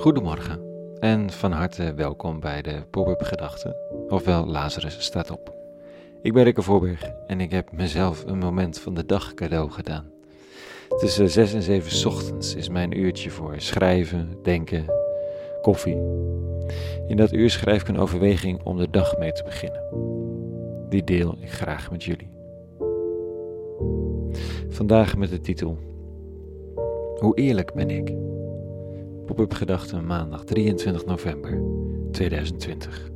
Goedemorgen en van harte welkom bij de Pop-up Gedachten, ofwel Lazarus staat op. Ik ben Rikke Voorberg en ik heb mezelf een moment van de dag cadeau gedaan. Tussen 6 en 7 ochtends is mijn uurtje voor schrijven, denken, koffie. In dat uur schrijf ik een overweging om de dag mee te beginnen. Die deel ik graag met jullie. Vandaag met de titel Hoe eerlijk ben ik? Pop-up Gedachten maandag 23 november 2020.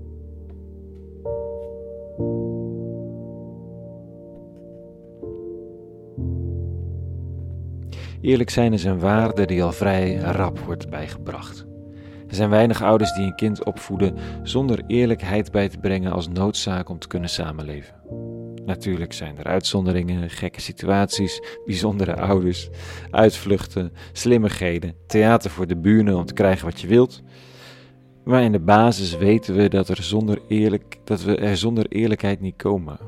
Eerlijk zijn is een waarde die al vrij rap wordt bijgebracht. Er zijn weinig ouders die een kind opvoeden zonder eerlijkheid bij te brengen als noodzaak om te kunnen samenleven. Natuurlijk zijn er uitzonderingen, gekke situaties, bijzondere ouders, uitvluchten, slimmigheden, theater voor de buren om te krijgen wat je wilt. Maar in de basis weten we dat, er zonder eerlijk, dat we er zonder eerlijkheid niet komen.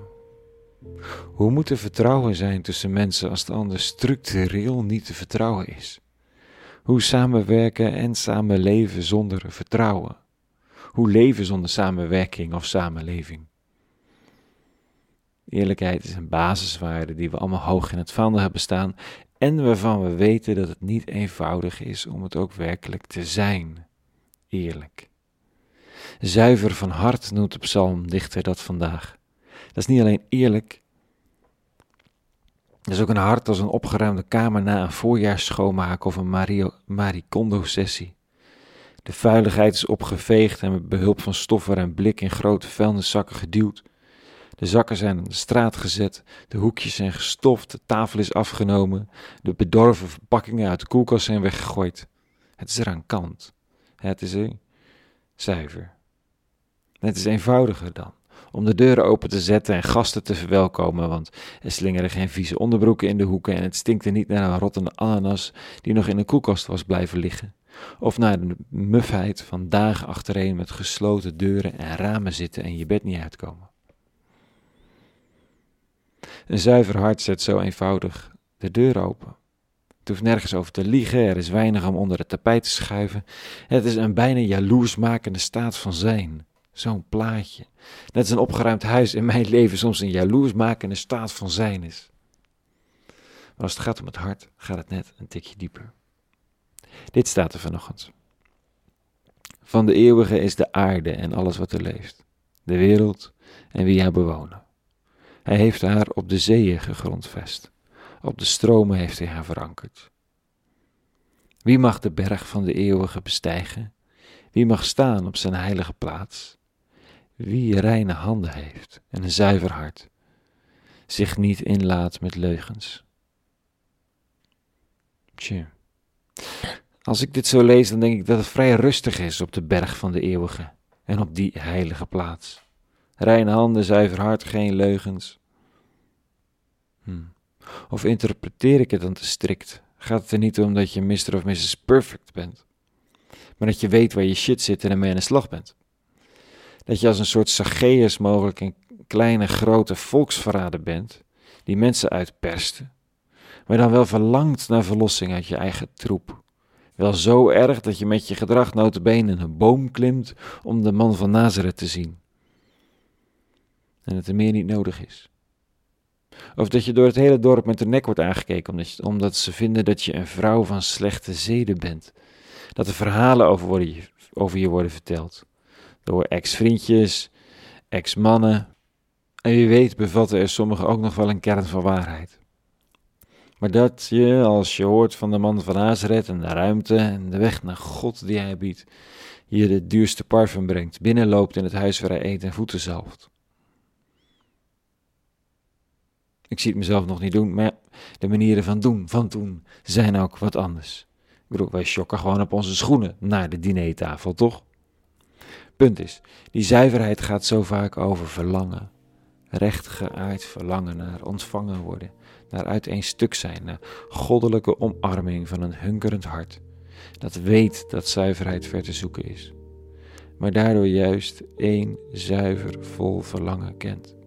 Hoe moet er vertrouwen zijn tussen mensen als de ander structureel niet te vertrouwen is? Hoe samenwerken en samenleven zonder vertrouwen? Hoe leven zonder samenwerking of samenleving? Eerlijkheid is een basiswaarde die we allemaal hoog in het vaandel hebben staan en waarvan we weten dat het niet eenvoudig is om het ook werkelijk te zijn. Eerlijk. Zuiver van hart noemt de psalmdichter dat vandaag. Dat is niet alleen eerlijk, dat is ook een hart als een opgeruimde kamer na een voorjaarsschoonmaak of een Mario, Maricondo-sessie. De vuiligheid is opgeveegd en met behulp van stoffer en blik in grote vuilniszakken geduwd. De zakken zijn aan de straat gezet, de hoekjes zijn gestoft, de tafel is afgenomen, de bedorven verpakkingen uit de koelkast zijn weggegooid. Het is eraan kant. Het is er zuiver. Het is eenvoudiger dan om de deuren open te zetten en gasten te verwelkomen, want er slingeren geen vieze onderbroeken in de hoeken en het stinkt er niet naar een rottende ananas die nog in de koelkast was blijven liggen, of naar de mufheid van dagen achtereen met gesloten deuren en ramen zitten en je bed niet uitkomen. Een zuiver hart zet zo eenvoudig de deur open. Het hoeft nergens over te liegen, er is weinig om onder het tapijt te schuiven. Het is een bijna jaloersmakende staat van zijn. Zo'n plaatje. Net als een opgeruimd huis in mijn leven soms een jaloersmakende staat van zijn is. Maar als het gaat om het hart, gaat het net een tikje dieper. Dit staat er vanochtend. Van de eeuwige is de aarde en alles wat er leeft, de wereld en wie haar bewonen. Hij heeft haar op de zeeën gegrondvest, op de stromen heeft hij haar verankerd. Wie mag de berg van de eeuwige bestijgen? Wie mag staan op zijn heilige plaats? Wie reine handen heeft en een zuiver hart, zich niet inlaat met leugens. Als ik dit zo lees, dan denk ik dat het vrij rustig is op de berg van de eeuwige en op die heilige plaats. Reine handen, zuiver hart, geen leugens. Hm. Of interpreteer ik het dan te strikt? Gaat het er niet om dat je Mr. of Mrs. Perfect bent, maar dat je weet waar je shit zit en ermee aan de slag bent? Dat je als een soort Zacchaeus mogelijk een kleine grote volksverrader bent, die mensen uitperst, maar dan wel verlangt naar verlossing uit je eigen troep. Wel zo erg dat je met je gedrag notabene een boom klimt om de man van Nazareth te zien. En het er meer niet nodig is. Of dat je door het hele dorp met de nek wordt aangekeken omdat, omdat ze vinden dat je een vrouw van slechte zeden bent. Dat er verhalen over, worden, over je worden verteld. Door ex-vriendjes, ex-mannen. En wie weet bevatten er sommigen ook nog wel een kern van waarheid. Maar dat je, als je hoort van de man van Nazareth en de ruimte en de weg naar God die hij biedt, je de duurste parfum brengt, binnenloopt in het huis waar hij eet en voeten zalft. Ik zie het mezelf nog niet doen, maar de manieren van doen, van doen, zijn ook wat anders. Ik bedoel, wij schokken gewoon op onze schoenen naar de dinertafel, toch? Punt is, die zuiverheid gaat zo vaak over verlangen. Rechtgeaard verlangen naar ontvangen worden, naar uiteen stuk zijn, naar goddelijke omarming van een hunkerend hart, dat weet dat zuiverheid ver te zoeken is, maar daardoor juist één zuiver vol verlangen kent.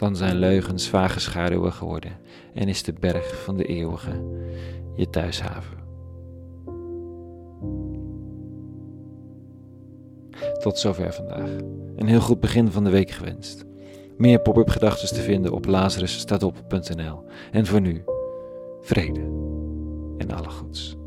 Dan zijn leugens vage schaduwen geworden en is de berg van de eeuwige je thuishaven. Tot zover vandaag. Een heel goed begin van de week gewenst. Meer pop-up gedachten te vinden op lazarusstaatop.nl. En voor nu, vrede en alle goeds.